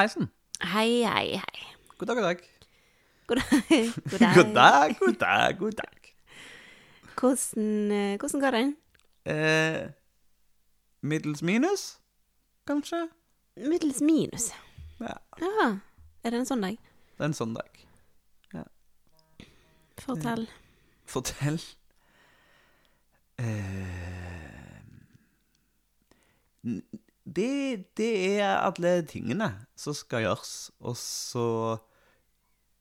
Hallaisen. Hei, hei, hei. God dag, god dag. God dag. God dag. God dag, god dag, god dag. Hvordan, eh, hvordan går det? Eh, middels minus, kanskje? Middels minus. Ja, Ja, er det en sånn dag? det er en sånn dag. Fortell. Fortell. Eh, n- det, det er alle tingene som skal gjøres, og så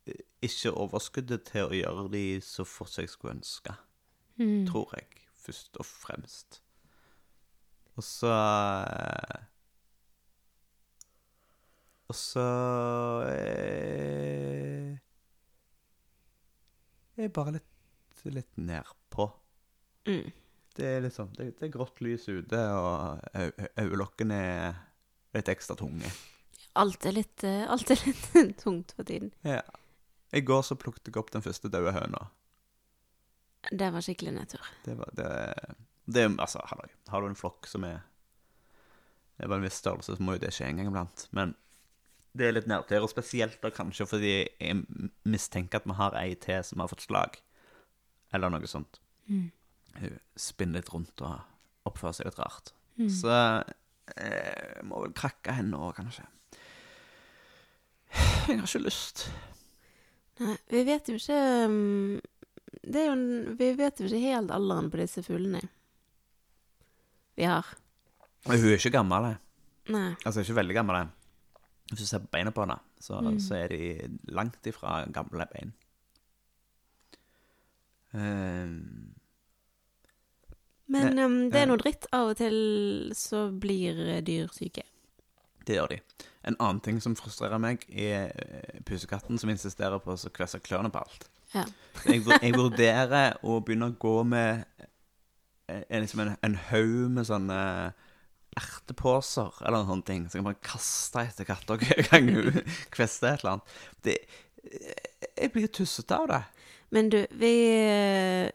eh, ikke overskuddet til å gjøre de så fort jeg skulle ønske. Mm. tror jeg, først og fremst. Og så eh, Og så eh, Jeg er bare litt, litt nedpå. Mm. Det er liksom det, det er grått lys ute, og øyelokkene er litt ekstra tunge. Alt er litt, eh, alt er litt tungt for tiden. Ja. I går så plukket jeg opp den første døde høna. Det var skikkelig nedtur. Det var det, det Altså, halloi. Har du en flokk som er Det er bare en viss størrelse, så må jo det skje en gang iblant. Men det er litt nedtur, og spesielt da kanskje fordi jeg mistenker at vi har ei til som har fått slag. Eller noe sånt. Mm. Hun spinner litt rundt og oppfører seg litt rart. Mm. Så eh, jeg må vel krakke henne òg, kanskje. Jeg har ikke lyst. Nei, vi vet jo ikke um, Det er jo Vi vet jo ikke helt alderen på disse fuglene vi har. Hun er ikke gammel, jeg. Nei. Altså, ikke veldig gammel. jeg. Hvis du ser på beina på henne, så, Mm. så er de langt ifra gamle bein. Ehm, Men um, det er noe dritt. Av og til så blir eh, dyr syke. det gjør de. En annen ting som frustrerer meg, er eh, pusekatten som insisterer på å kvesse klørne på alt. Ja. Jeg, jeg vurderer å begynne å gå med en, en, liksom en, en haug med sånne ertepåser eller noen sånne ting, så jeg kan bare kaste etter katter hver gang hun kvester et eller annet. Det, jeg blir tussete av det. Men du, vi,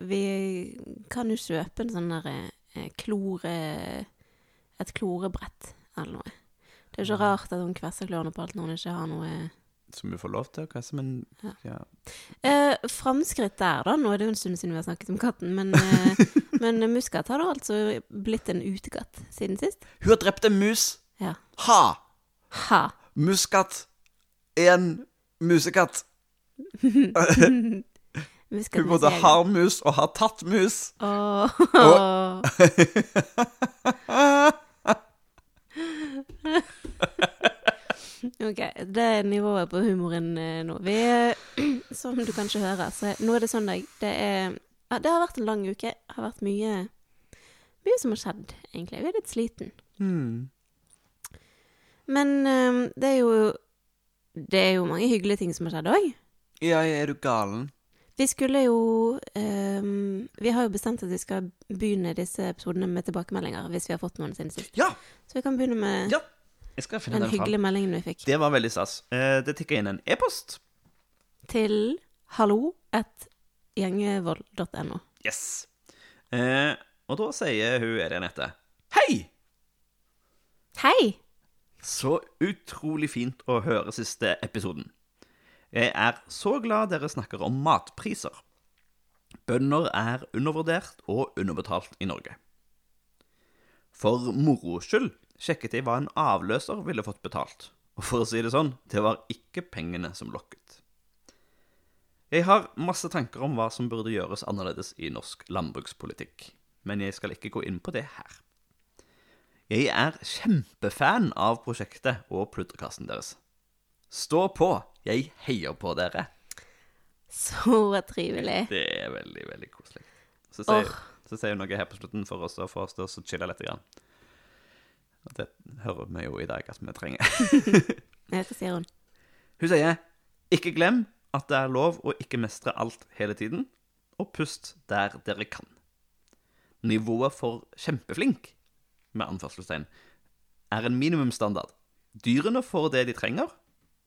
vi kan jo kjøpe en sånn der eh, klore Et klorebrett eller noe. Det er jo ikke rart at hun kvesser klørne på alt når hun ikke har noe Som vi får lov til å kvesse, men Ja. ja. eh, Framskritt der, da. Nå er det jo en stund siden vi har snakket om katten, men, eh, men Muskat har da altså blitt en utekatt siden sist. Hun har drept en mus! Ja. Ha! Ha! Muskatt er en musekatt. Hun både har mus og har tatt mus. Åh. Ok, det er nivået på humoren eh, nå. Vi, eh, som du kanskje hører, så nå er det søndag. Det er ja, Det har vært en lang uke. Det har vært mye Mye som har skjedd, egentlig. Vi er litt sliten. Mm. Men eh, det er jo Det er jo mange hyggelige ting som har skjedd òg. Ja, er du galen? Vi skulle jo um, Vi har jo bestemt at vi skal begynne disse episodene med tilbakemeldinger hvis vi har fått noen siden sist. Ja! Så vi kan begynne med Ja. Den hyggelige meldingen vi fikk. Det var veldig stas. Eh, Det tikka inn en e-post. Til hallo at gjengevold.no. Yes. Eh, og da sier hun Eri Anette Hei! Hei! Så utrolig fint å høre siste episoden. Jeg er så glad dere snakker om matpriser. Bønder er undervurdert og underbetalt i Norge. For moro skyld sjekket jeg hva en avløser ville fått betalt. Og for å si det sånn, det var ikke pengene som lokket. Jeg har masse tanker om hva som burde gjøres annerledes i norsk landbrukspolitikk, men jeg skal ikke gå inn på det her. Jeg er kjempefan av prosjektet og pludrekassen deres. Stå på! Jeg heier på dere. Så trivelig. Det er veldig, veldig koselig. Så sier, oh. så sier hun noe her på slutten for oss å få oss til å chille litt. Grann. Og det hører vi jo i dag at vi trenger. Hva sier hun? Hun sier ikke glem at det er lov å ikke mestre alt hele tiden, og pust der dere kan. Nivået for kjempeflink, med anførselstegn, er en minimumsstandard. Dyrene får det de trenger,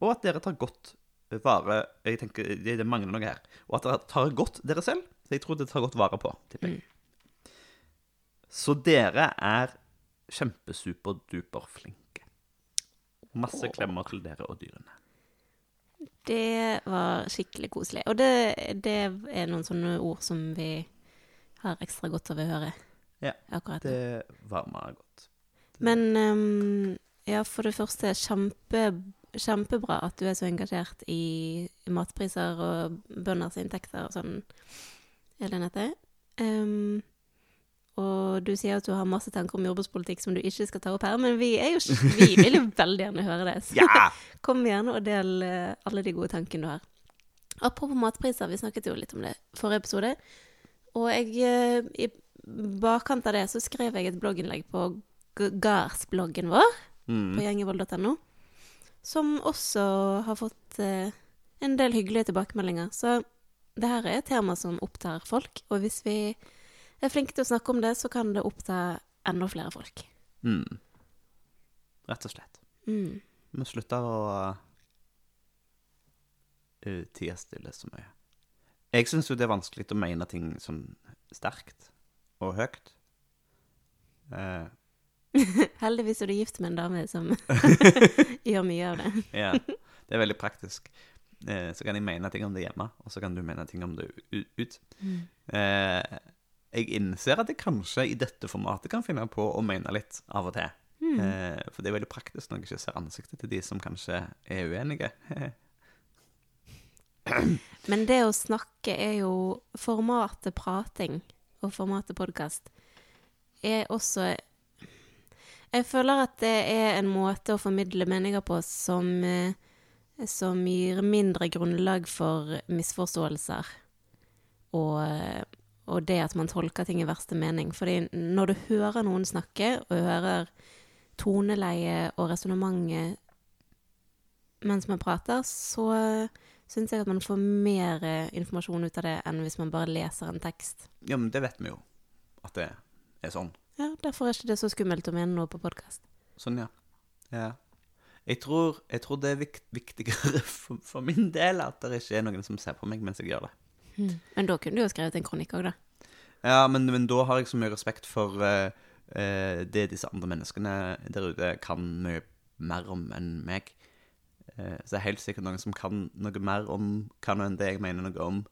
og at dere tar godt vare Jeg tenker, det det mangler noe her. Og at dere tar godt dere selv. Så jeg tror det tar godt vare på, tipper jeg. Så dere er kjempesuperduper flinke. Masse klemmer til dere og dyrene. Det var skikkelig koselig. Og det, det er noen sånne ord som vi har ekstra godt av å høre Ja, akkurat. Det varmer godt. Men um, ja, for det første, kjempe, kjempebra at du er så engasjert i matpriser og bønders inntekter og sånn, Elinette. Um, og du sier at du har masse tanker om jordbrukspolitikk som du ikke skal ta opp her, men vi, er jo, vi vil jo veldig gjerne høre det. Så Ja! kom gjerne og del eh, alle de gode tankene du har. Apropos matpriser, vi snakket jo litt om det forrige episode. Og jeg, eh, i bakkant av det så skrev jeg et blogginnlegg på Gardsbloggen vår, på Mm. gjengevold.no, som også har fått eh, en del hyggelige tilbakemeldinger. Så det her er et tema som opptar folk, og hvis vi er flinke til å snakke om det, så kan det oppta enda flere folk. Mm. Rett og slett. Mm. Vi slutter å uh, tie stille så mye. Jeg syns jo det er vanskelig å mene ting sånn sterkt og høyt. Eh, Heldigvis er du gift med en dame som gjør mye av det. ja, det er veldig praktisk. Eh, så kan jeg mene ting om det hjemme, og så kan du mene ting om det ut. Eh, jeg innser at jeg kanskje i dette formatet kan finne på å mene litt av og til. Mm. Eh, for det er veldig praktisk når jeg ikke ser ansiktet til de som kanskje er uenige. Men det å snakke er jo Formatet prating og formatet podkast er også Jeg føler at det er en måte å formidle meninger på som, eh, som gir mindre grunnlag for misforståelser og, og det at man tolker ting i verste mening. Fordi når du hører noen snakke, og hører toneleie og resonnementet mens man prater, så syns jeg at man får mer eh, informasjon ut av det enn hvis man bare leser en tekst. Ja, men det vet vi jo. At det er sånn. Ja, Derfor er ikke det så skummelt å mene noe på podkast. Sånn, ja. ja. Jeg, tror, jeg tror det er vikt, viktigere for, for min del at det ikke er noen som ser på meg mens jeg gjør det. Men da kunne du jo skrevet en kronikk òg, da. Ja, men, men da har jeg så mye respekt for uh, uh, det disse andre menneskene der ute kan mye mer om enn meg. Uh, så det er helt sikkert noen som kan noe mer om hva nå enn det jeg mener noe om,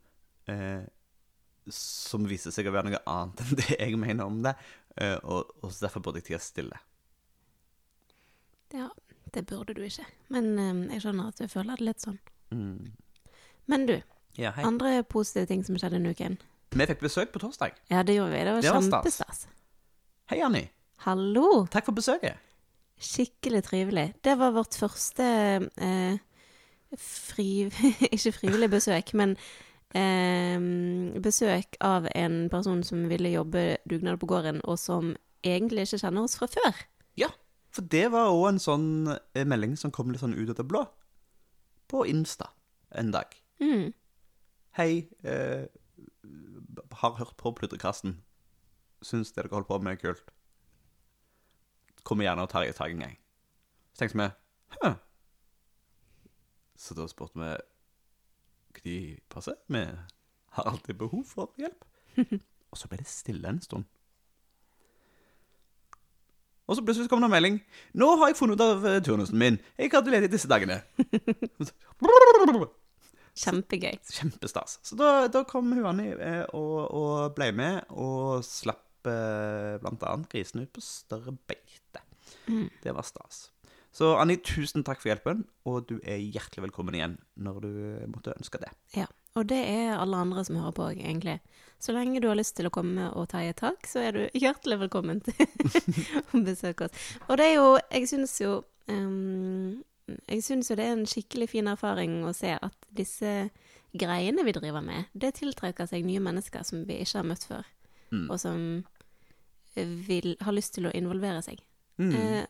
som viser seg å være noe annet enn det jeg mener om det. Eh, og, og derfor burde jeg tie stille. Ja, det burde du ikke. Men eh, jeg skjønner at du føler det litt sånn. Mm. Men du, Ja, andre positive ting som skjedde denne uken. Vi fikk besøk på torsdag. Ja, det gjorde vi. Det var, var kjempestas. Hei, Anni. Hallo! Takk for besøket. Skikkelig trivelig. Det var vårt første eh, fri... ikke frivillig besøk, men eh, besøk av en person som ville jobbe dugnad på gården, og som egentlig ikke kjenner oss fra før. Ja, for det var òg en sånn eh, melding som kom litt sånn ut av det blå. På Insta en dag. Mm. Hei, eh, har hørt på Pludrekassen. Syns det dere holder på med er kult. Kommer gjerne og tar i tak en gang. Så tenkte vi Hø. Så da spurte vi Når passer? Vi har alltid behov for hjelp. og så ble det stille en stund. Og så plutselig kom det en melding. 'Nå har jeg funnet ut av eh, turnusen min. Jeg ledig disse dagene.' Kjempegøy. Kjempestas. Så da, da kom hun Anni eh, og, og ble med, og slapp eh, blant annet grisene ut på større beite. Det var stas. Så Anni, tusen takk for hjelpen, og du er hjertelig velkommen igjen når du måtte ønske det. Ja. Og det er alle andre som hører på òg, egentlig. Så lenge du har lyst til å komme og ta i et tak, så er du hjertelig velkommen til å besøke oss. Og det er jo Jeg syns jo um, Jeg syns jo det er en skikkelig fin erfaring å se at disse greiene vi driver med, det tiltrekker seg nye mennesker som vi ikke har møtt før, Mm. og som vil, har lyst til å involvere seg. Mm. Eh,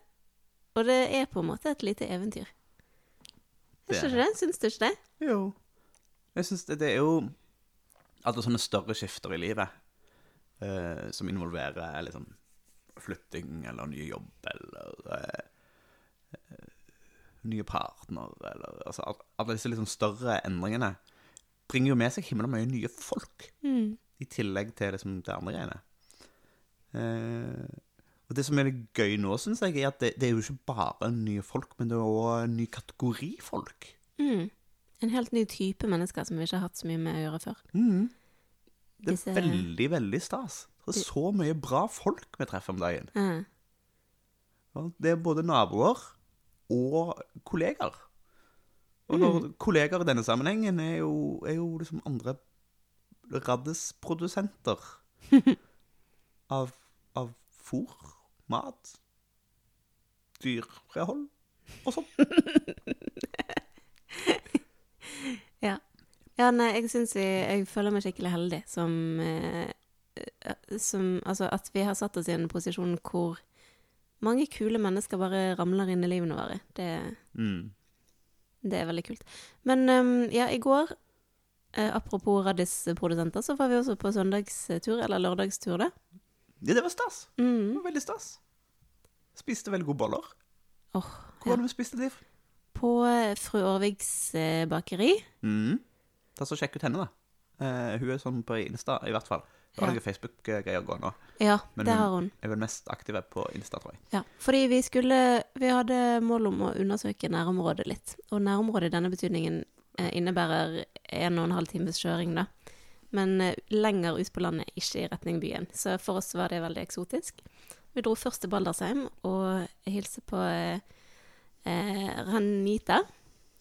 og det er på en måte et lite eventyr. Jeg ikke det? Syns du ikke det? Jo. Jeg syns det, det er jo alle sånne større skifter i livet eh, som involverer liksom flytting eller ny jobb eller eh, eh, nye partner eller altså, Alle disse liksom større endringene bringer jo med seg himla mye nye folk, Mm. i tillegg til liksom det andre greiene. Eh, Og det som er litt gøy nå, syns jeg, er at det, det er jo ikke bare nye folk, men det er òg en ny kategori folk. Mm. En helt ny type mennesker som vi ikke har hatt så mye med å gjøre før. Mm. Det er Disse- veldig, veldig stas. Det er så mye bra folk vi treffer om dagen. Mm. Det er både naboer og kollegaer. Og når kollegaer i denne sammenhengen er jo, er jo liksom andre raddisprodusenter av, av fôr, mat, dyrehold og sånn. Ja. ja, nei, jeg syns vi Jeg føler meg skikkelig heldig som eh, eh, Som Altså, at vi har satt oss i en posisjon hvor mange kule mennesker bare ramler inn i livene våre. Det, Mm. det er veldig kult. Men ehm, ja, i går, apropos apropos raddisprodusenter, så var vi også på søndagstur, eller lørdagstur, da. Ja, det var stas. Det Mm. var veldig stas. Spiste veldig gode boller. Oh, Hvor var det vi spiste de? På eh, fru Aarviks eh, bakeri. Mm. Ta så Sjekk ut henne, da. Uh, hun er sånn på Insta, i hvert fall. Hun har Ja. noen Facebook-greier gående òg. Ja, Men det har hun. Er vel mest aktive på Insta, tror jeg. Ja, fordi vi skulle Vi hadde mål om å undersøke nærområdet litt. Og nærområdet i denne betydningen innebærer en og en halv times kjøring, da. Men eh, lenger ut på landet, ikke i retning byen. Så for oss var det veldig eksotisk. Vi dro først til Baldersheim og hilste på eh, eh, Ranita,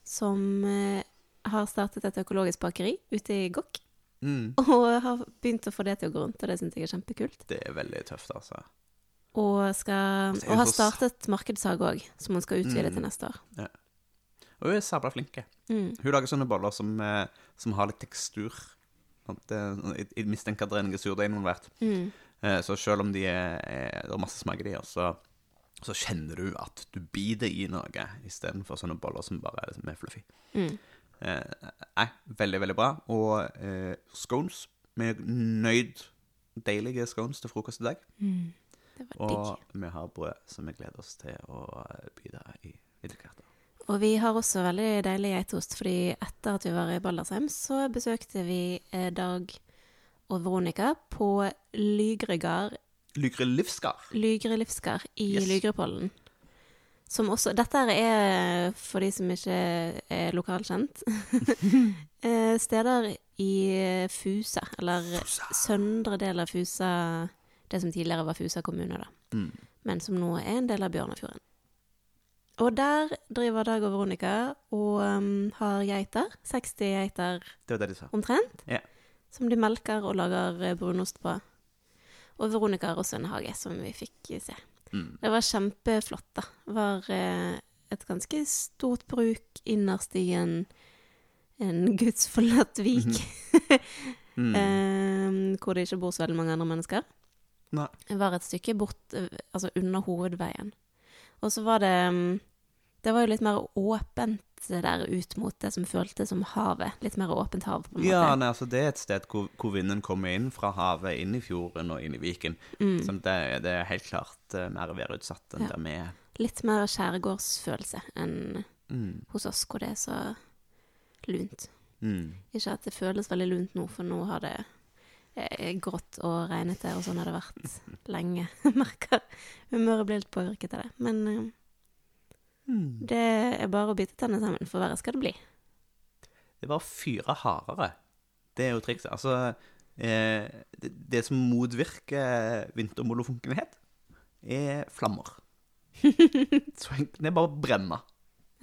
som eh, har startet et økologisk bakeri ute i Gokk. Mm. Og har begynt å få det til å gå rundt, og det syns jeg er kjempekult. Det er veldig tøft, altså. Og, skal, Altså, og har startet markedshage òg, som hun skal utvide Mm. til neste år. Og hun er sabla flink. Mm. Hun lager sånne boller som, eh, som har litt tekstur. Det- Jeg mistenker at det er noe surdeig involvert. Mm. Eh, Så selv om de er, er, det er masse smak i de, så, så kjenner du at du biter i noe, istedenfor sånne boller som bare er liksom mer fluffy. Mm. Eh, nei, veldig, veldig bra. Og eh, scones. Vi er nøyd deilige scones til frokost i dag. Mm. Det var Og digg. vi har brød som vi gleder oss til å bide deg i etter hvert. Og vi har også veldig deilig geitost, fordi etter at vi var i Baldersheim, så besøkte vi eh, Dag og Veronica på Lygregard Lygre Lygrelivskar Lygre Livskar i Yes. Lygrepollen. Som også Dette er, for de som ikke er lokalkjent, eh, steder i Fusa, eller søndre del av Fusa, det som tidligere var Fusa kommune, da. Mm. men som nå er en del av Bjørnafjorden. Og der driver Dag og Veronica og um, har geiter, 60 geiter Det det de sa. omtrent, Ja. som de melker og lager eh, brunost på. Og Veronica har også en hage, som vi fikk eh, se. Mm. Det var kjempeflott, da. Det var eh, et ganske stort bruk innerst i en, en gudsforlatt vik, Mm. eh, hvor det ikke bor så veldig mange andre mennesker. Nei. Det var et stykke bort, eh, altså under hovedveien. Og så var det mm, Det var jo litt mer åpent der ut mot det som føltes som havet. Litt mer åpent hav, på en Ja, måte. nei, altså det er et sted hvor, hvor vinden kommer inn fra havet, inn i fjorden og inn i viken. Mm. Så det, det er helt klart eh, mer værutsatt enn Ja. der vi er. Litt mer skjærgårdsfølelse enn Mm. hos oss, hvor det er så lunt. Mm. Ikke at det føles veldig lunt nå, for nå har det grått og regnete, og sånn har det vært lenge. Merker humøret blir litt påvirket av det. Men eh, Mm. det er bare å bite tennene sammen, for verre skal det bli. Det var å fyre hardere. Det er jo trikset. Altså, eh, det, det som motvirker vintermolofunkenhet, er flammer. Så det er bare å brenne.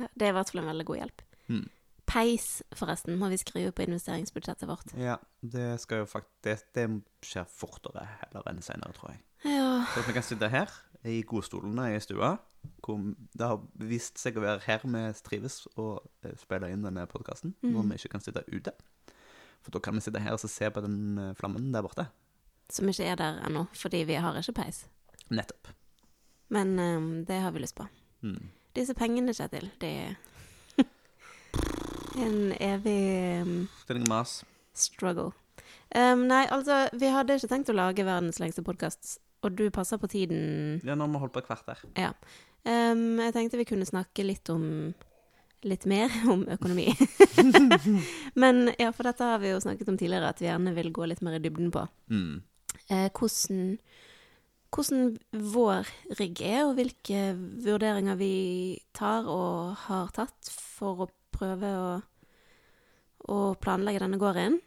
Ja, det er i hvert fall en veldig god hjelp. Mm. Peis, forresten, må vi skrive på investeringsbudsjettet vårt. Ja, det skal jo faktisk Det, det skjer fortere heller enn senere, tror jeg. Ja. Så at vi kan sitte her i godstolene i stua, hvor det har vist seg å være her vi trives og eh, spiller inn denne podkasten, når Mhm. vi ikke kan sitte ute. For da kan vi sitte her og se på den eh, flammen der borte. Som ikke er der ennå, fordi vi har ikke peis. Nettopp. Men um, det har vi lyst på. Mm. Disse pengene, Kjetil, det er en evig um, mas. struggle. Um, nei, altså, vi hadde ikke tenkt å lage verdens lengste podkast, og du passer på tiden. Ja, nå har vi holdt på et kvarter. Um, jeg tenkte vi kunne snakke litt om Litt mer om økonomi. Men ja, for dette har vi jo snakket om tidligere, at vi gjerne vil gå litt mer i dybden på. Mm. Eh, hvordan, hvordan vår rigg er, og hvilke vurderinger vi tar og har tatt for å prøve å, å planlegge denne gården.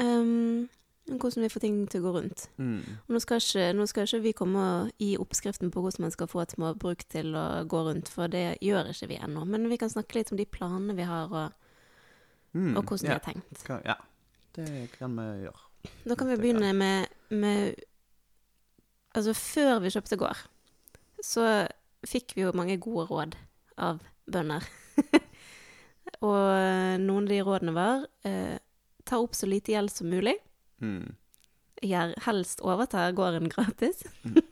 Um, hvordan vi får ting til å gå rundt. Mm. Nå skal, ikke, nå skal ikke vi komme og gi oppskriften på hvordan man skal få et småbruk til å gå rundt, for det gjør ikke vi ennå. Men vi kan snakke litt om de planene vi har, og, Mm. og hvordan ja. har er tenkt. Ja, det kan vi gjøre. Da kan vi begynne med, med Altså, før vi kjøpte gård, så fikk vi jo mange gode råd av bønder. og noen av de rådene var eh, ta opp så lite gjeld som mulig. Mm. Gjør helst overta gården gratis.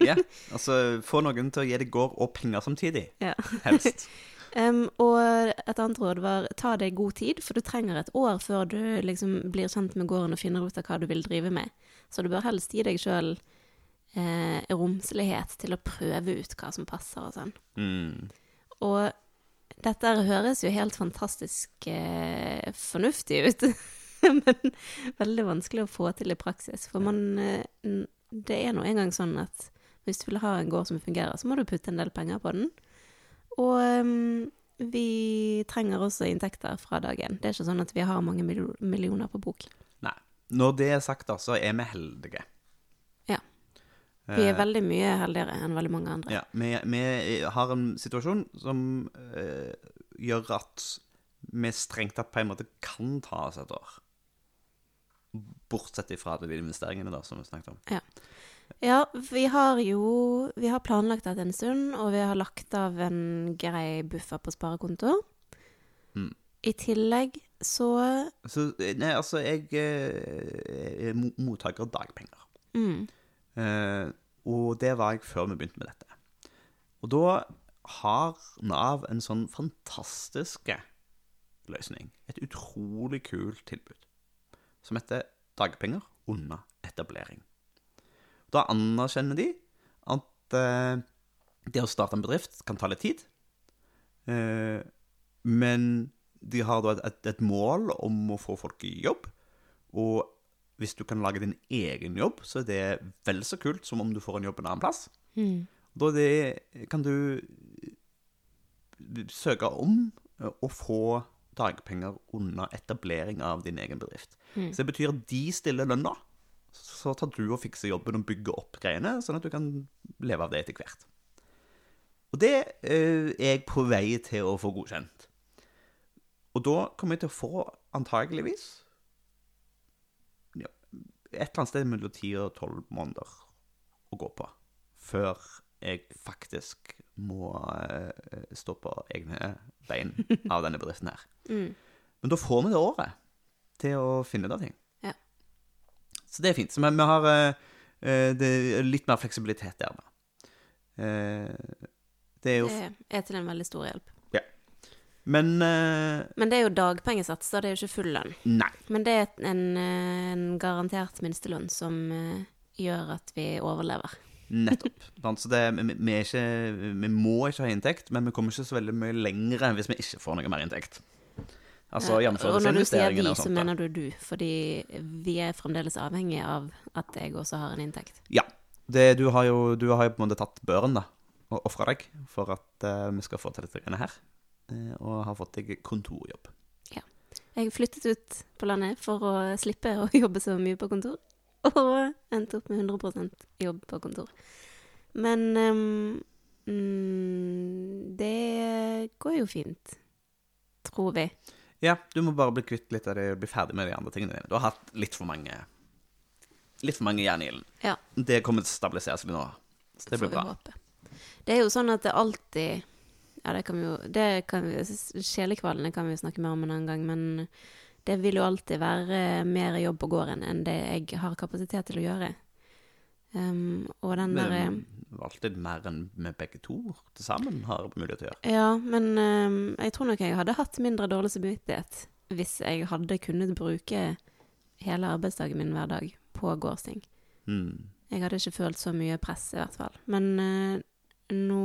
Ja, altså få noen til å gi deg gård og penger samtidig, Ja. helst. um, og et annet råd var ta deg god tid, for du trenger et år før du liksom blir kjent med gården og finner ut av hva du vil drive med. Så du bør helst gi deg sjøl eh, romslighet til å prøve ut hva som passer og sånn. Mm. Og dette høres jo helt fantastisk eh, fornuftig ut, men veldig vanskelig å få til i praksis. For man eh, Det er nå engang sånn at hvis du vil ha en gård som fungerer, så må du putte en del penger på den. Og um, vi trenger også inntekter fra dagen. Det er ikke sånn at vi har mange millioner på bok. Nei. Når det er sagt, da, så er vi heldige. Ja. Vi er Eh, veldig mye heldigere enn veldig mange andre. Ja, vi, vi har en situasjon som eh, gjør at vi strengt tatt på en måte kan ta oss et år. Bortsett ifra de investeringene da, som vi snakket om. Ja, vi har jo Vi har planlagt dette en stund, og vi har lagt av en grei buffer på sparekonto. Mm. I tillegg så Så eh, nei, altså, jeg er mottaker av dagpenger. mm, og det var jeg før vi begynte med dette. Og da har Nav en sånn fantastisk løsning. Et utrolig kult tilbud. Som heter dagpenger under etablering. Da anerkjenner de at eh, det å starte en bedrift kan ta litt tid. Eh, men de har da et, et mål om å få folk i jobb. Og hvis du kan lage din egen jobb, så er det vel så kult som om du får en jobb en annen plass. mm, Da det, kan du søke om eh, å få dagpenger under etablering av din egen bedrift. Mm. Så det betyr at de stiller lønna, så tar du og fikser jobben og bygger opp greiene, sånn at du kan leve av det etter hvert. Og det eh, er jeg på vei til å få godkjent. Og da kommer jeg til å få antageligvis et eller annet sted mellom 10 og 12 måneder å gå på før jeg faktisk må eh, stå på egne bein av denne bedriften her. mm. Men da får vi det året til å finne ut av ting. Ja. Så det er fint. Så vi, vi har det er litt mer fleksibilitet der, da. Det er jo Det er til en veldig stor hjelp. Men uh, Men det er jo dagpengesats, da. Det er jo ikke full lønn. nei. Men det er en, eh, en garantert minstelønn som uh, gjør at vi overlever. Nettopp. Så det, vi, ikke, vi må ikke ha inntekt, men vi kommer ikke så veldig mye lenger hvis vi ikke får noe mer inntekt. Altså Ja, og når du sier vi, så mener du du, fordi vi er fremdeles avhengig av at jeg også har en inntekt. Ja. Det, du, har jo, du har jo på en måte tatt børen, da, og ofra deg for at uh, vi skal få til dette her. Eh, og har fått deg kontorjobb. Jeg flyttet ut på landet for å slippe å jobbe så mye på kontor, og endte opp med 100% jobb på kontor. Men mm, det går jo fint, tror vi. Ja, du må bare bli kvitt litt av det og bli ferdig med de andre tingene dine. Du har hatt litt for mange Litt for mange jern i ilden. Ja. Det kommer til å stabilisere seg nå. Så det blir bra. håpe. Det er jo sånn at det alltid Ja, det kan vi jo det kan vi, Sjelekvalene kan vi jo snakke mer om en annen gang, men det vil jo alltid være mer jobb på gården enn det jeg har kapasitet til å gjøre. Um, og den derre alltid mer enn vi begge to til sammen har mulighet til å gjøre. Ja, men um, jeg tror nok jeg hadde hatt mindre dårlig samvittighet hvis jeg hadde kunnet bruke hele arbeidsdagen min hver dag på gårdsting. Mm. Jeg hadde ikke følt så mye press, i hvert fall. Men uh, nå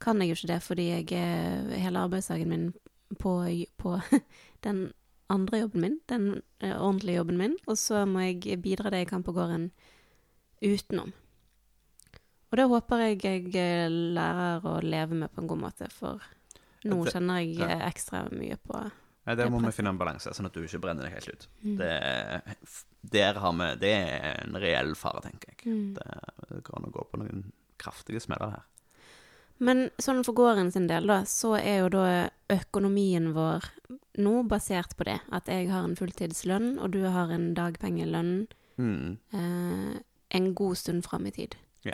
kan jeg jo ikke det, fordi jeg er hele arbeidsdagen min på, på den andre jobben min, den eh, ordentlige jobben min, og så må jeg bidra det jeg kan på gården utenom. og det håper jeg jeg eh, lærer å leve med på en god måte, for nå Det- kjenner jeg ja. eh, ekstra mye på Nei, Der må vi finne en balanse, sånn at du ikke brenner deg helt ut. Mm. Det, der har vi, det er en reell fare, tenker jeg. Mm. Det går an å gå på noen kraftige smeller her. Men sånn for gården sin del, da, så er jo da økonomien vår nå basert på det. At jeg har en fulltidslønn, og du har en dagpengelønn Mm. eh, en god stund fram i tid. Ja.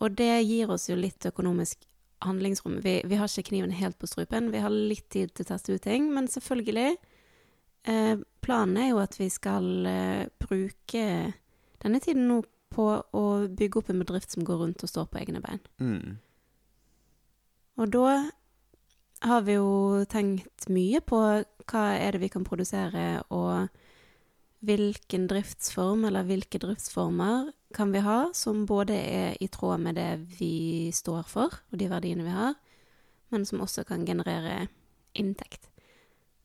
Og det gir oss jo litt økonomisk handlingsrom. Vi, vi har ikke kniven helt på strupen, vi har litt tid til å teste ut ting, men selvfølgelig eh, Planen er jo at vi skal eh, bruke denne tiden nå på å bygge opp en bedrift som går rundt og står på egne bein. Mm. Og da har vi jo tenkt mye på hva er det vi kan produsere, og hvilken driftsform eller hvilke driftsformer kan vi ha som både er i tråd med det vi står for, og de verdiene vi har, men som også kan generere inntekt.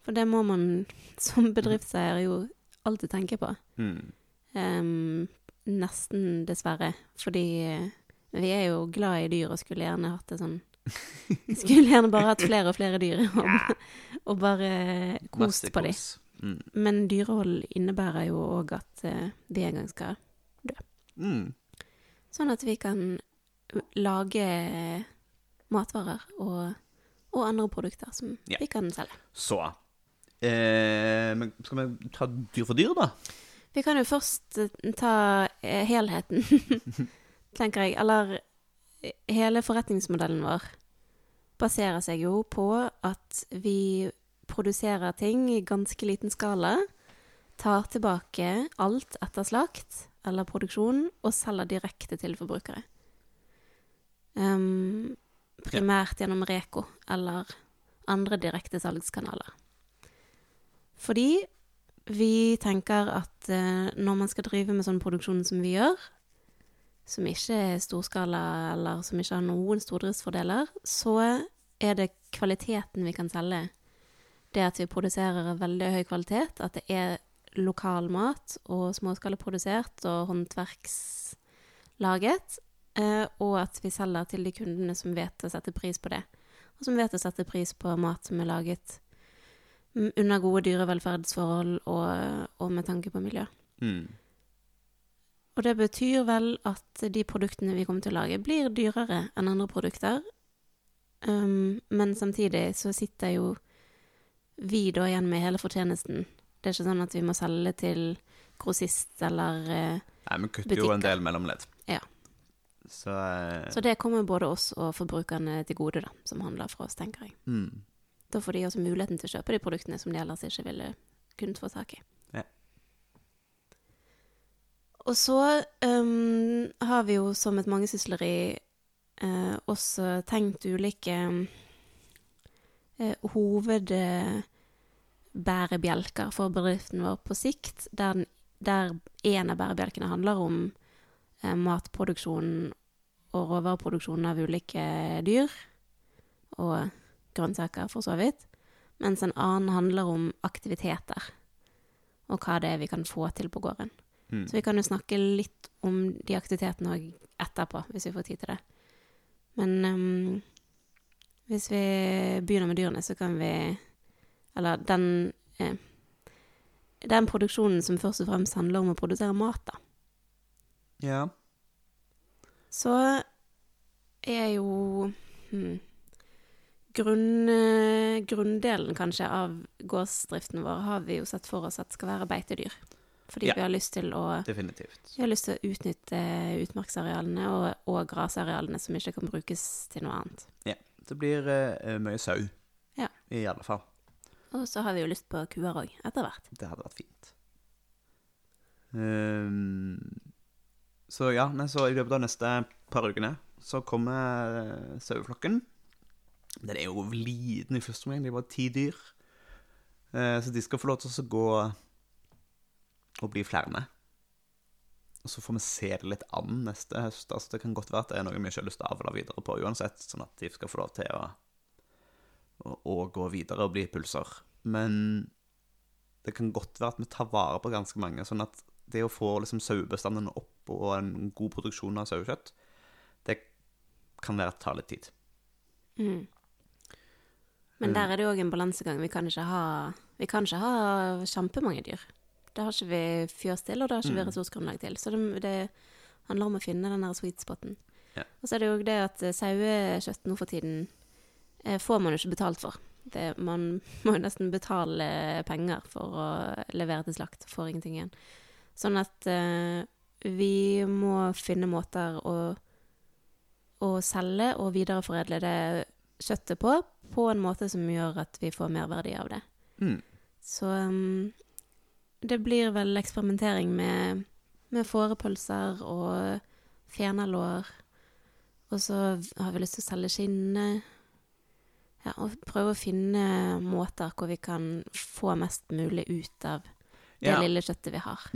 For det må man som bedriftseier jo alltid tenke på. Mm. Um, nesten, dessverre. Fordi vi er jo glad i dyr og skulle gjerne hatt det sånn Skulle gjerne bare hatt flere og flere dyr og, og bare kost på dem. Mm. Men dyrehold innebærer jo òg at de vi en gang skal Mm. Sånn at vi kan lage matvarer og, og andre produkter som Ja. vi kan selge. Så eh, men Skal vi ta dyr for dyr, da? Vi kan jo først eh, ta eh, helheten, tenker jeg. Eller eh, hele forretningsmodellen vår baserer seg jo på at vi produserer ting i ganske liten skala, tar tilbake alt etter slakt eller produksjon og selger direkte til forbrukere. Um, primært gjennom Reko eller andre direkte salgskanaler. Fordi vi tenker at uh, når man skal drive med sånn produksjon som vi gjør, som ikke er storskala eller som ikke har noen stordriftsfordeler, så er det kvaliteten vi kan selge. Det at vi produserer av veldig høy kvalitet, at det er lokal mat og småskalaprodusert og håndverkslaget, eh, og at vi selger til de kundene som vet å sette pris på det, og som vet å sette pris på mat som er laget under gode dyrevelferdsforhold og, og med tanke på miljø. Mm. Og det betyr vel at de produktene vi kommer til å lage, blir dyrere enn andre produkter. Um, men samtidig så sitter jo vi da igjen med hele fortjenesten. Det er ikke sånn at vi må selge til grossist eller uh, Nei, vi kutter jo en del mellomledd. Ja. Så, uh, Så det kommer både oss og forbrukerne til gode, da, som handler for oss, tenker jeg. mm. Da får de også muligheten til å kjøpe de produktene som de ellers ikke ville kunnet få tak i. Og så um, har vi jo som et mangesysleri uh, også tenkt ulike uh, hovedbærebjelker for bedriften vår på sikt, der, der en av bærebjelkene handler om uh, matproduksjon og råvareproduksjon av ulike dyr, og grønnsaker for så vidt, mens en annen handler om aktiviteter, og hva det er vi kan få til på gården. Mm. Så vi kan jo snakke litt om de aktivitetene òg etterpå, hvis vi får tid til det. Men um, hvis vi begynner med dyrene, så kan vi Eller den eh, Den produksjonen som først og fremst handler om å produsere mat, da. Ja. Så er jo hmm, grunn, eh, Grunndelen kanskje av gårdsdriften vår har vi jo sett for oss at skal være beitedyr. Fordi Ja. vi har lyst til å Definitivt. vi har lyst til å utnytte utmarksarealene og, og grasarealene som ikke kan brukes til noe annet. Ja. Det blir uh, mye sau. Ja. I alle fall. Og så har vi jo lyst på kuer òg, etter hvert. Det hadde vært fint. Um, så ja, så i løpet av neste par ukene så kommer eh, saueflokken. Den er jo liten i første omgang, det er bare ti dyr. Uh, så de skal få lov til å gå og bli flere. Og så får vi se det litt an neste høst. Altså, det kan godt være at det er noe vi ikke har lyst til å avle videre på uansett, sånn at de skal få lov til å, å, å gå videre og bli pulser. Men det kan godt være at vi tar vare på ganske mange, sånn at det å få liksom sauebestanden opp og en god produksjon av sauekjøtt, det kan være ta litt tid. Mm. Men der er det òg en balansegang. Vi kan ikke ha Vi kan ikke ha kjempemange dyr. Det har ikke vi fjøs til, og det har ikke vi Mm. ressursgrunnlag til. Så det, det handler om å finne den der sweet spoten. Ja. Og så er det jo det at eh, sauekjøtt nå for tiden eh, får man jo ikke betalt for. Det, man må jo nesten betale penger for å levere til slakt, får ingenting igjen. Sånn at eh, vi må finne måter å, å selge og videreforedle det kjøttet på, på en måte som gjør at vi får merverdi av det. Mm. Så um, det blir vel eksperimentering med, med fårepølser og fenalår. Og så har vi lyst til å selge skinnene. Ja, og prøve å finne måter hvor vi kan få mest mulig ut av det Ja. lille kjøttet vi har.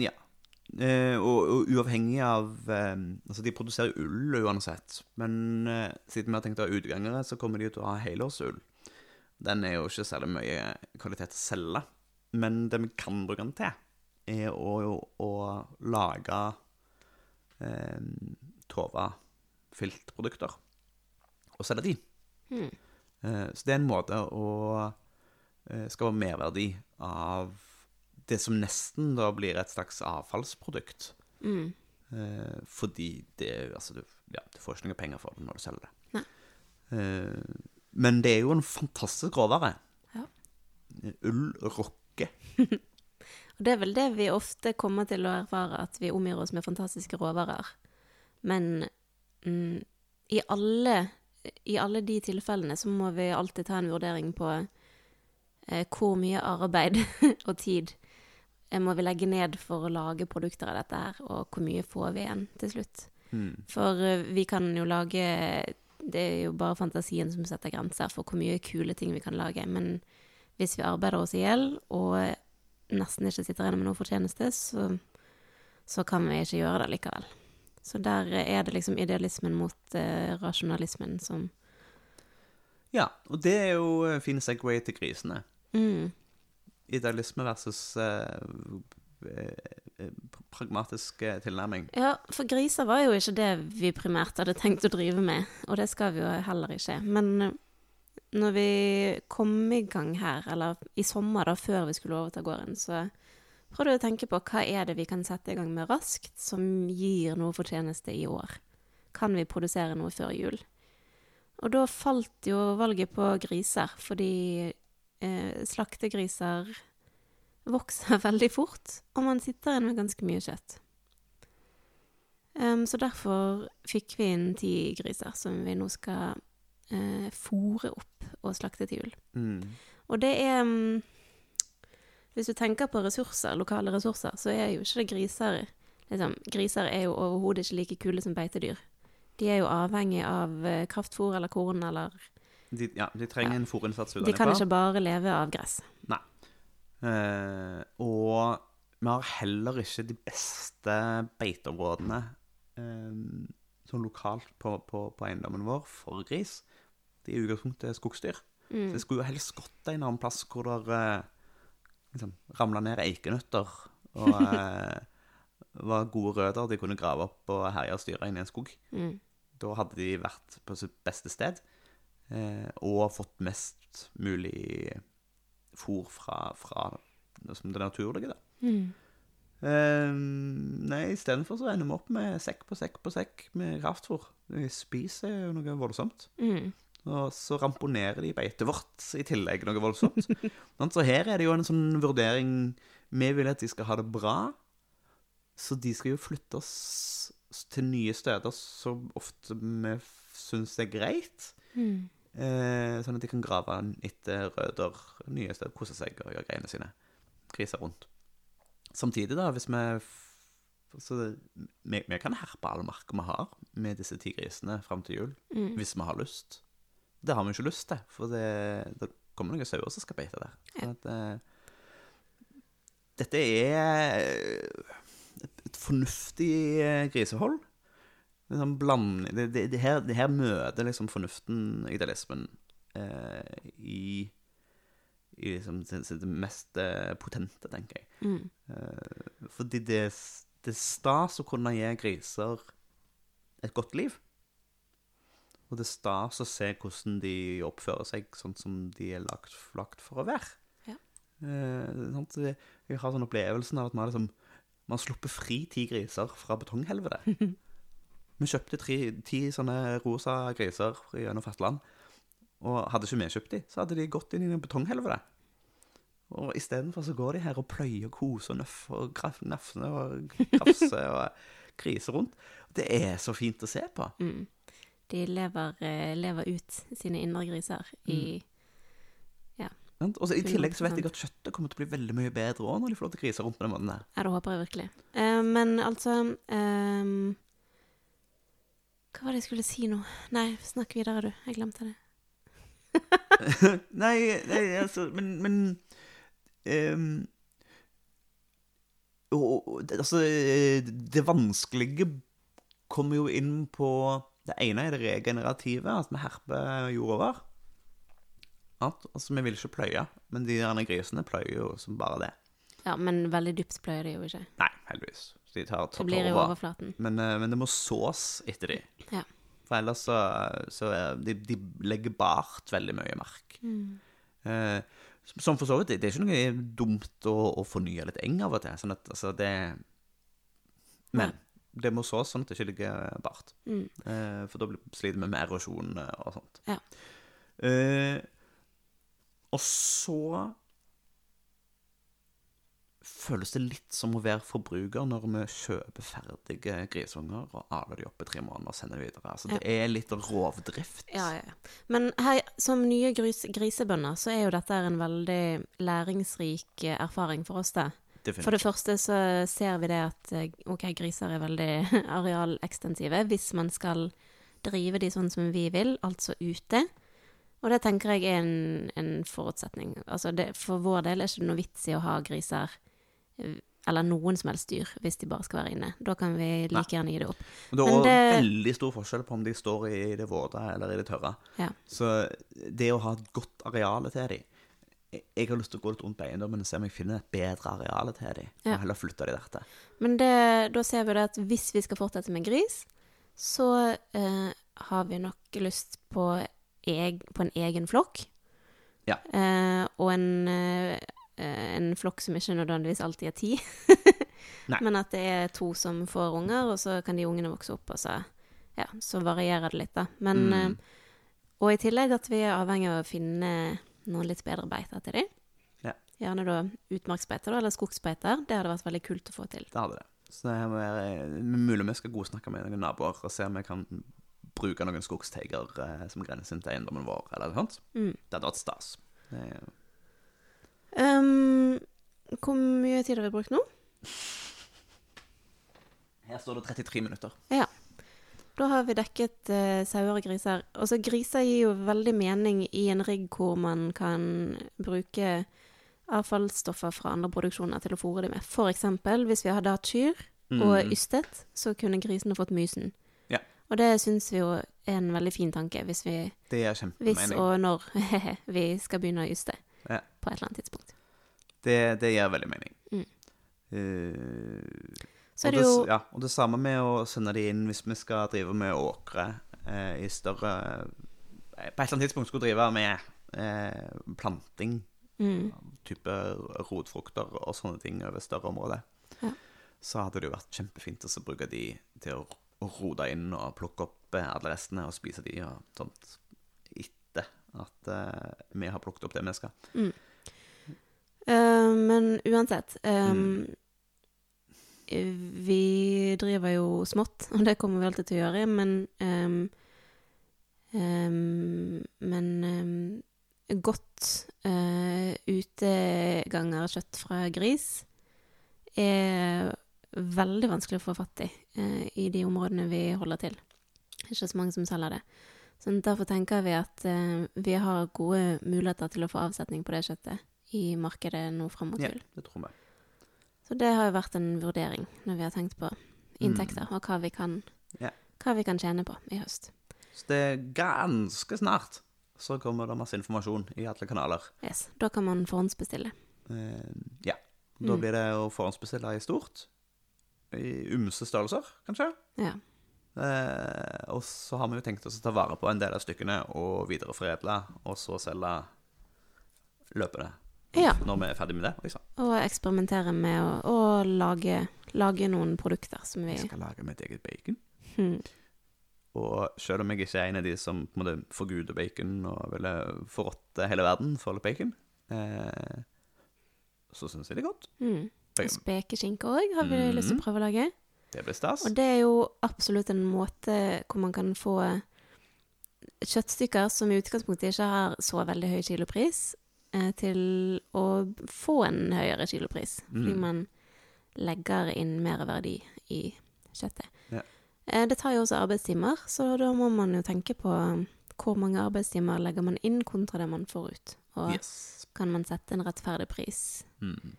Eh, og, og uavhengig av eh, Altså, de produserer ull uansett, men eh, siden vi har tenkt å ha utgangere, så kommer de jo til å ha helårsull. Den er jo ikke særlig mye kvalitet å selge, men det vi kan bruke den til, er å, å lage eh, Tova-filtprodukter og selge de. Mm. Eh, så det er en måte å eh, skape merverdi av det som nesten da blir et slags avfallsprodukt. Mm. Eh, fordi det Altså, du, ja, du får ikke noe penger for det når du selger det. Eh, men det er jo en fantastisk råvare. Ja. Ull rocker. Og det er vel det vi ofte kommer til å erfare, at vi omgir oss med fantastiske råvarer. Men mm, i, alle, i alle de tilfellene så må vi alltid ta en vurdering på eh, hvor mye arbeid og tid eh, må vi legge ned for å lage produkter av dette her, og hvor mye får vi igjen til slutt. Mm. For eh, vi kan jo lage Det er jo bare fantasien som setter grenser for hvor mye kule ting vi kan lage. Men hvis vi arbeider oss i hjel og nesten ikke sitter igjen med noe fortjeneste, så, så kan vi ikke gjøre det likevel. Så der er det liksom idealismen mot eh, rasjonalismen som Ja, og det er jo fin segway til grisene. mm, Idealisme versus eh, eh, pragmatisk eh, tilnærming. Ja, for griser var jo ikke det vi primært hadde tenkt å drive med, og det skal vi jo heller ikke. Men eh, når vi kom i gang her, eller i sommer da, før vi skulle overta gården, så prøvde jeg å tenke på hva er det vi kan sette i gang med raskt som gir noe fortjeneste i år. Kan vi produsere noe før jul? Og da falt jo valget på griser, fordi eh, slaktegriser vokser veldig fort, og man sitter igjen med ganske mye kjøtt. Um, så derfor fikk vi inn ti griser som vi nå skal uh, fòre opp og slakte til jul. Mm. Og det er mm, Hvis du tenker på ressurser, lokale ressurser, så er jo ikke det griser liksom, Griser er jo overhodet ikke like kule som beitedyr. De er jo avhengig av uh, kraftfôr eller korn eller De, ja, de trenger Ja. en fôrinnsats De kan ikke bare leve av gress. Eh, og vi har heller ikke de beste beiteområdene eh, sånn lokalt på, på, på eiendommen vår for gris. Er i utgangspunktet skogsdyr. Så jeg skulle jo helst gått en annen plass hvor det eh, liksom, ramla ned eikenøtter og eh, var gode røtter de kunne grave opp og herje og styre inn i en skog. Mm. Da hadde de vært på sitt beste sted eh, og fått mest mulig fôr fra, fra det naturlige. Da. Mm. Eh, nei, istedenfor så ender vi opp med sekk på sekk på sekk med kraftfôr. Vi spiser jo noe voldsomt. Mm. Og så ramponerer de beitet vårt i tillegg noe voldsomt. Så her er det jo en sånn vurdering Vi vil at de skal ha det bra, så de skal jo flytte oss til nye steder så ofte vi syns det er greit. Mm. Eh, sånn at de kan grave etter røder nye steder, kose seg og gjøre greiene sine. Griser rundt. Samtidig, da, hvis vi så det, vi, vi kan herpe all marka vi har med disse ti grisene fram til jul, Mm. hvis vi har lyst. Det har vi ikke lyst til, for det, det kommer noen sauer som skal beite der. Så at, uh, dette er et, et fornuftig eh, grisehold. Sånn bland, det, det, det, her, det her møter liksom fornuften, idealismen, eh, i, i liksom det, mest eh, potente, tenker jeg. Mm. Eh, fordi det, det er stas å kunne gi griser et godt liv. Og det er stas å se hvordan de oppfører seg sånn som de er lagt, lagt for å være. Ja. Eh, Jeg har sånn opplevelsen av at man har liksom Man sluppet fri ti griser fra betonghelvetet. Vi kjøpte tre, ti sånne rosa griser gjennom fastland. Og hadde ikke vi kjøpt de, så hadde de gått inn i en betonghelvete. Og istedenfor så går de her og pløyer og koser og nøffer og graf- nafser og krafser og griser rundt. Det er så fint å se på. Mm. De lever, eh, lever ut sine indre griser i Sant? Og så I tillegg så vet jeg at kjøttet kommer til å bli veldig mye bedre òg når de får lov til å grise rundt på den måten der. Ja, det håper jeg virkelig. Uh, men altså ehm, Hva var det jeg skulle si nå? Nei, snakk videre, du. Jeg glemte det. nei, nei, altså Men, men um, og, og, altså, eh, det vanskelige kommer jo inn på Det ene er det regenerative, at vi herper jord over. Altså, vi vil ikke pløye, men de der grisene pløyer jo som bare det. Ja, men veldig dypt pløyer de jo ikke. Nei, heldigvis. De tar, tar Det blir i over. overflaten. Men, eh, men det må sås etter de. Ja. For ellers så, så de, de legger bart veldig mye mark. Mm. Eh, som for så vidt, det er ikke noe dumt å, å fornye litt eng av og til. Sånn at, altså, det Men det må sås sånn at det ikke ligger bart. Mm. Eh, for da blir- sliter vi med erosjon eh, og sånt. Ja. Eh, og så føles det litt som å være forbruker når vi kjøper ferdige grisunger og aler de opp i tre måneder og sender de videre. Altså, det er litt rovdrift. Ja, ja. Men her, som nye gris, grisebønder, så er jo dette en veldig læringsrik eh, erfaring for oss, da. Definitivt. For det første så ser vi det at eh, ok, griser er veldig arealekstensive hvis man skal drive de sånn som vi vil, altså ute. Og det tenker jeg er en, en forutsetning. Altså det, for vår del er det ikke noe vits i å ha griser eh, eller noen som helst dyr hvis de bare skal være inne. Da kan vi like gjerne gi det opp. Men det er det- veldig stor forskjell på om de står i det våte eller i det tørre. Ja. Så det å ha et godt areal til dem jeg- har lyst til å gå litt rundt eiendommen og se om jeg finner et bedre areal til dem. Ja. Og heller flytte de dertil. Men det, da ser vi det at hvis vi skal fortsette med gris, så eh, har vi nok lyst på, eg, på en egen flokk. Ja. Eh, og en, eh, en flokk som ikke nødvendigvis alltid er ti. Men at det er to som får unger, og så kan de ungene vokse opp, og så, ja, så varierer det litt, da. Men, Mm. eh, og i tillegg at vi er avhengig av å finne noen litt bedre beiter til dem. Ja. Gjerne da utmarksbeiter eller skogsbeiter. Det hadde vært veldig kult å få til. Det hadde det. Så det må være mulig vi skal godsnakke med noen naboer og se om vi kan bruke noen skogsteiger eh, som grenser til eiendommen vår, eller noe sånt. Mm. Det hadde vært stas. Er- Um, hvor mye tid har vi brukt nå? Her står det 33 minutter. Ja. Da har vi dekket uh, sauer og griser. Altså, griser gir jo veldig mening i en rigg hvor man kan bruke avfallsstoffer fra andre produksjoner til å fôre dem med. For eksempel hvis vi hadde hatt kyr og Mm. ystet, så kunne grisene fått mysen. Ja. Og det syns vi jo er en veldig fin tanke, hvis, vi, Det er hvis og når vi skal begynne å yste Ja. på et eller annet tidspunkt. Det, det gir veldig mening. Mm. Eh, Så er det jo ja, og det samme med å sende de inn hvis vi skal drive med åkre eh, i større eh, På et eller annet tidspunkt skulle drive med eh, planting, mm, type rotfrukter og sånne ting over større områder, Ja. så hadde det jo vært kjempefint å så bruke de til å, rote inn og plukke opp eh, alle restene og spise de og sånt etter at eh, vi har plukket opp det vi skal. Eh, men uansett um, Mm. Vi driver jo smått, og det kommer vi alltid til å gjøre, men um, um, Men um, godt uh, utegangerkjøtt fra gris er veldig vanskelig å få fatt i uh, i de områdene vi holder til. Det er ikke så mange som selger det. Så derfor tenker vi at uh, vi har gode muligheter til å få avsetning på det kjøttet i markedet nå fram mot Ja, det tror vi. Så det har jo vært en vurdering når vi har tenkt på inntekter, og hva vi, kan, yeah. hva vi kan tjene på i høst. Så det er ganske snart så kommer det masse informasjon i alle kanaler. Yes. Da kan man forhåndsbestille. Uh, ja. Da Mm. blir det å forhåndsbestille i stort. I ymse størrelser, kanskje. Ja. Uh, og så har vi jo tenkt oss å ta vare på en del av stykkene og videreforedle, og så selge løpende. Ja. Når vi er ferdig med det. Liksom. Og eksperimentere med å, å lage, lage noen produkter som vi Jeg skal lage mitt eget bacon. hmm. Og selv om jeg ikke er en av de som på en måte forguder bacon og ville forråtte hele verden for litt bacon, eh, så syns jeg det er godt. Mm. Spekeskinke òg har vi mm. lyst til å prøve å lage. Det blir stas. Og det er jo absolutt en måte hvor man kan få kjøttstykker som i utgangspunktet ikke har så veldig høy kilopris, eh, til å få en høyere kilopris. Fordi Mm. man legger inn mer verdi i kjøttet. Ja. Eh, det tar jo også arbeidstimer, så da må man jo tenke på hvor mange arbeidstimer legger man inn kontra det man får ut. Og Yes. kan man sette en rettferdig pris. Mm.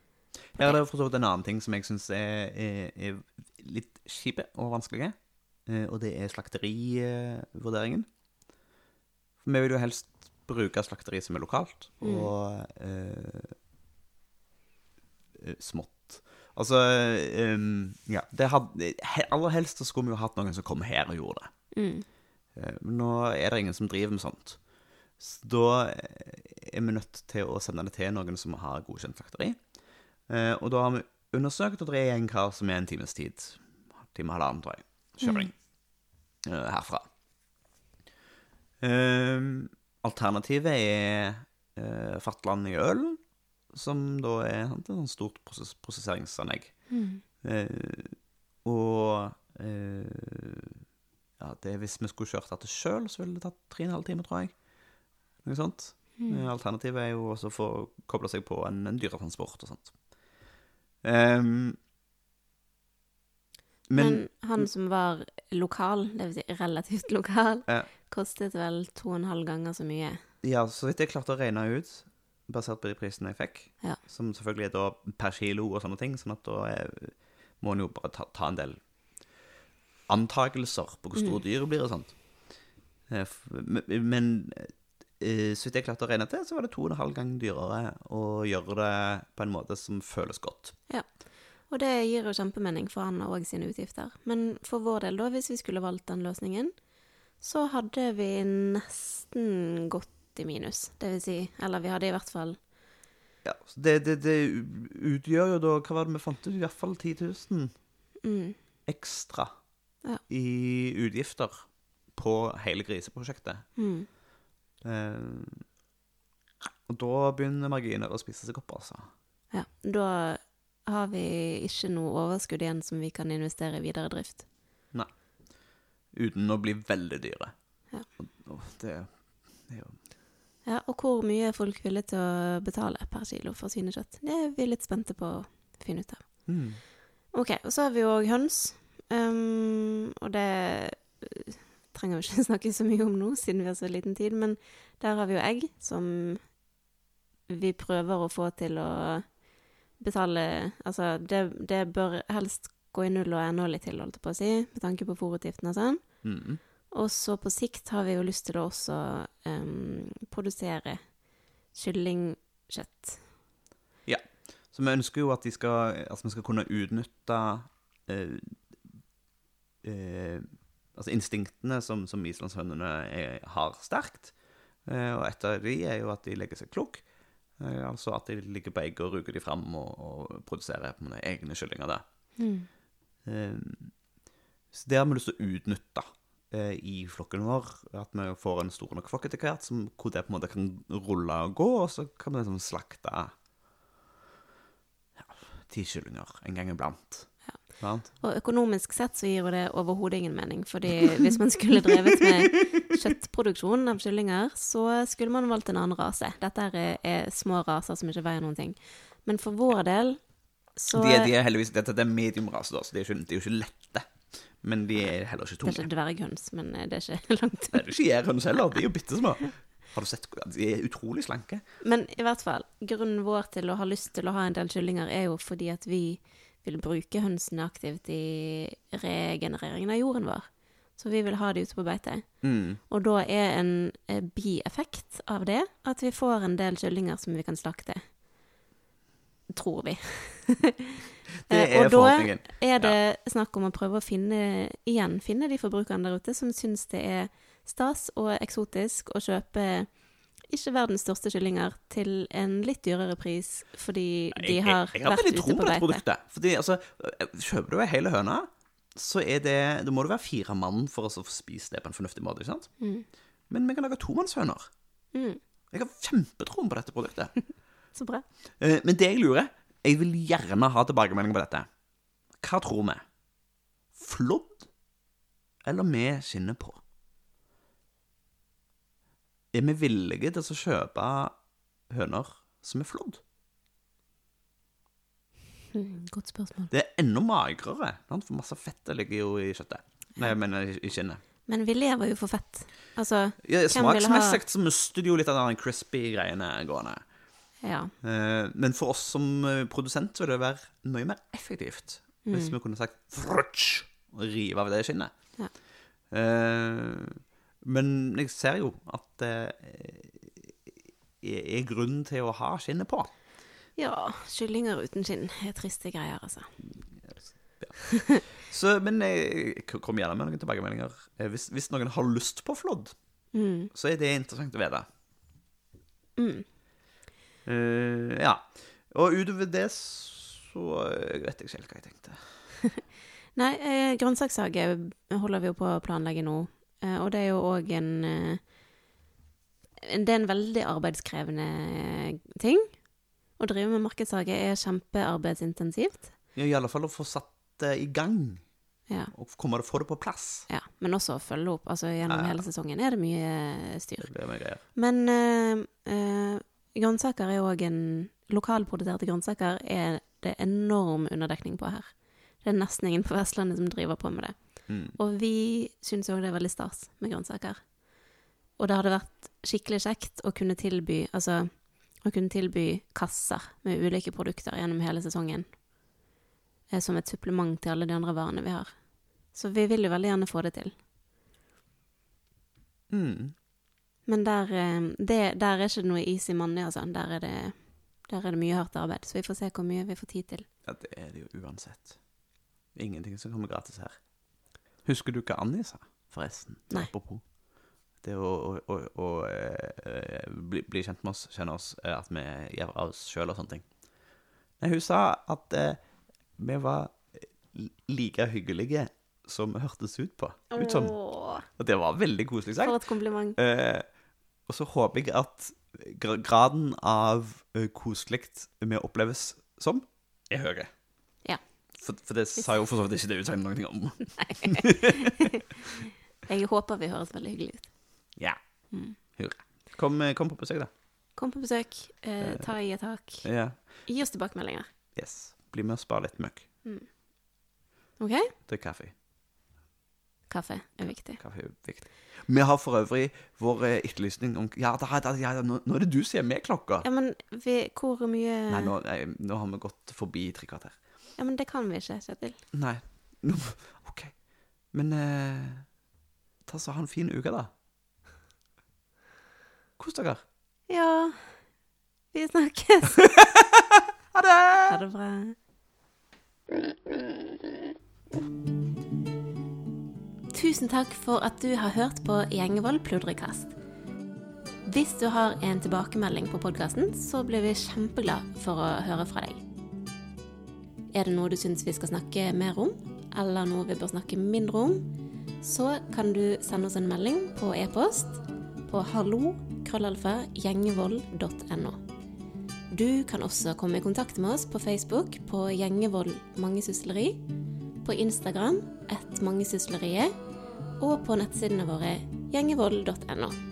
Her er det for så vidt en annen ting som jeg syns er, er, er litt kjipe og vanskelige, eh, og det er slakterivurderingen. Vi vil jo helst bruke slakteri som er lokalt, Mm. og eh, eh, smått. Altså um, Ja, det hadde Aller helst så skulle vi jo hatt noen som kom her og gjorde det. Mm. Eh, Men nå er det ingen som driver med sånt. Så da eh, er vi nødt til å sende det til noen som har godkjent slakteri. Eh, Og da har vi undersøkt, og det er en kar som er en times tid. Time og halvannen, tror jeg. Kjøring. eh, Herfra. Eh, Alternativet er eh, Fatland i Ølen, som da er sant, et sånt stort prosess prosesseringsanlegg. Mm. Eh, og eh, ja, det, hvis vi skulle kjørt dette sjøl, så ville det tatt tre og en halv time, tror jeg. Noe sånt. Mm. Eh, Alternativet er jo også å få koble seg på en, en dyretransport og sånt. Ehm, men, Men han som var lokal, vil si relativt lokal, Ja. kostet vel to og en halv ganger så mye. ja, så vidt jeg klarte å regne ut, basert på de prisene jeg fikk, Ja. som selvfølgelig er da per kilo og sånne ting, sånn at da er, må en jo bare ta, ta en del antakelser på hvor store Mm. dyret blir og sånt. Eh, Men, eh, så vidt jeg klarte å regne til, så var det to og en halv gang dyrere å gjøre det på en måte som føles godt. Og det gir jo kjempemening, for han og sine utgifter. Men for vår del, da, hvis vi skulle valgt den løsningen, så hadde vi nesten gått i minus. Det vil si, eller vi hadde i hvert fall Ja, det, det, det utgjør jo da Hva var det vi fant ut? I hvert fall 10 000 mm, ekstra Ja. i utgifter på hele griseprosjektet. mm, Eh, og da begynner marginer å spise seg opp, altså. Ja. Da har vi ikke noe overskudd igjen som vi kan investere i videre drift. Nei. Uten å bli veldig dyre. Ja. Og, det, det er jo Ja, og hvor mye er folk villige til å betale per kilo for svinekjøtt? Det er vi litt spente på å finne ut av. mm. Ok, og så har vi jo òg høns. Um, og det eh, trenger vi ikke snakke så mye om nå, siden vi har så liten tid. Men der har vi jo egg, som vi prøver å få til å betale Altså, det, det bør helst gå i null og ennå litt til, holdt jeg på å si, med tanke på fòrutgiftene og sånn. Mm. Og så på sikt har vi jo lyst til å også um, produsere kyllingkjøtt. Ja. Så vi ønsker jo at de skal, altså vi skal kunne utnytte eh, eh, altså instinktene som, som islandshønene har sterkt. Eh, og et av de er jo at de legger seg klok. Eh, altså at de ligger på egg og ruger de fram og, og produserer på egne kyllinger der. Eh, så det har vi lyst til å utnytte eh, i flokken vår. At vi får en stor nok flokk etter hvert som, hvor det på en måte kan rulle og gå, og så kan vi liksom slakte ja, ti kyllinger en gang iblant. Og økonomisk sett så gir jo det overhodet ingen mening, fordi hvis man skulle drevet med kjøttproduksjon av kyllinger, så skulle man valgt en annen rase. Dette er, er små raser som ikke veier noen ting. Men for vår del så De, de er heldigvis, dette det er mediumrase, da, så de er, ikke, de er jo ikke lette. Men de er heller ikke Det er ikke dverghøns, men eh, det er ikke langt Det er ikke gjærhøns heller, de er jo bitte små. Har du sett? De er utrolig slanke. Men i hvert fall, grunnen vår til å ha lyst til å ha en del kyllinger er jo fordi at vi vil bruke hønsene aktivt i regenereringen av jorden vår. Så vi vil ha de ute på beite. Mm. Og da er en eh, bieffekt av det at vi får en del kyllinger som vi kan slakte. tror vi. Det er er og da er det snakk om å prøve å finne igjen finne de forbrukerne der ute som syns det er stas og eksotisk å kjøpe ikke verdens største kyllinger til en litt dyrere pris fordi de har vært ute på jeg, jeg har veldig tro på dette produktet. Fordi, altså, kjøper du ei hele høne, så er det Da må det være fire mann for å få spise det på en fornuftig måte. ikke sant? Mm. Men vi kan lage tomannshøner. Mm, Jeg har kjempetroen på dette produktet. så bra. Eh, Men det jeg lurer Jeg vil gjerne ha tilbakemelding på dette. Hva tror vi? Flådd eller med skinnet på? Er vi villige til å kjøpe høner som er flådd? Mm, godt spørsmål. Det er enda magrere, for masse fett ligger jo i kjøttet. Nei, jeg mener i- kinnet. Men vi lever jo for fett. Altså, Ja, Smaksmessig så mister det jo litt av den crispy greiene gående. ja. Eh, Men for oss som eh, produsent vil det være mye mer effektivt hvis vi kunne sagt frutsch og rive av det skinnet. Ja. Eh, Men jeg ser jo at det er grunn til å ha skinnet på. ja, kyllinger uten skinn er triste greier, altså. Så, men jeg kom gjerne med noen tilbakemeldinger. Eh, Hvis, hvis noen har lyst på flådd, Mm. så er det interessant å vite. Mm. Uh, ja. Og utover det så jeg vet jeg ikke helt hva jeg tenkte. Nei, eh, grønnsakshage holder vi jo på å planlegge nå. Eh, og det er jo òg en eh, Det er en veldig arbeidskrevende ting. Å drive med markedshage er kjempearbeidsintensivt. Ja, I alle fall å få satt det i gang, Ja, og komme det, få det på plass. ja. Men også å følge opp. Altså Gjennom Ja, hele sesongen er det mye styr. Det blir mye greier. Men eh, eh, grønnsaker er òg en Lokalproduserte grønnsaker er det enorm underdekning på her. Det er nesten ingen på Vestlandet som driver på med det. Mm. Og vi syns òg det er veldig stas med grønnsaker. Og det hadde vært skikkelig kjekt å kunne tilby altså, å kunne tilby kasser med ulike produkter gjennom hele sesongen. Eh, som et supplement til alle de andre varene vi har. Så vi vil jo veldig gjerne få det til. Mm. Men der, eh, det, der er ikke noe easy money, altså. Der er, det, der er det mye hardt arbeid. Så vi får se hvor mye vi får tid til. Ja, det er det jo uansett. Ingenting som kommer gratis her. Husker du hva Annie sa, forresten? Nei. Apropos. Det å, å, å, å eh, bli, bli kjent med oss, kjenne oss, eh, at vi gjør av oss sjøl og sånne ting. Nei, hun sa at eh, vi var like hyggelige som vi hørtes ut på. Ut som. Og det var veldig koselig sagt. for et kompliment. Eh, og så håper jeg at graden av koselig vi oppleves som, er høyere. For, for det sa jo for så vidt ikke det utsagnet noen ting om. Jeg håper vi høres veldig hyggelig ut. Ja. Mm. Hurra. Kom, eh, kom på besøk, da. Kom på besøk, eh, ta i et tak. Ja. Gi oss tilbakemeldinger. Yes. Bli med og spar litt møkk. OK? Drikk kaffe. Kaffe er viktig. Kaffe er viktig. Vi har for øvrig vår eh, etterlysning om Ja, da, da, ja nå, nå er det du som er med klokka. Ja, men vi, hvor mye Nei, nå, nei, nå har vi gått forbi tre kvarter. Ja, men det kan vi ikke, Kjetil. Nei. No, OK. Men eh, ta så ha en fin uke, da. Kos dere. Ja Vi snakkes. Ha det! Ha det bra. Tusen takk for at du har hørt på Gjengevold pludrekast. Hvis du har en tilbakemelding på podkasten, så blir vi kjempeglad for å høre fra deg. Er det noe du syns vi skal snakke mer om, eller noe vi bør snakke mindre om, så kan du sende oss en melding på e-post på hallo-gjengevold.no. Du kan også komme i kontakt med oss på Facebook på Gjengevold mangesysleri, på Instagram ett mangesysleriet, og på nettsidene våre gjengevold.no.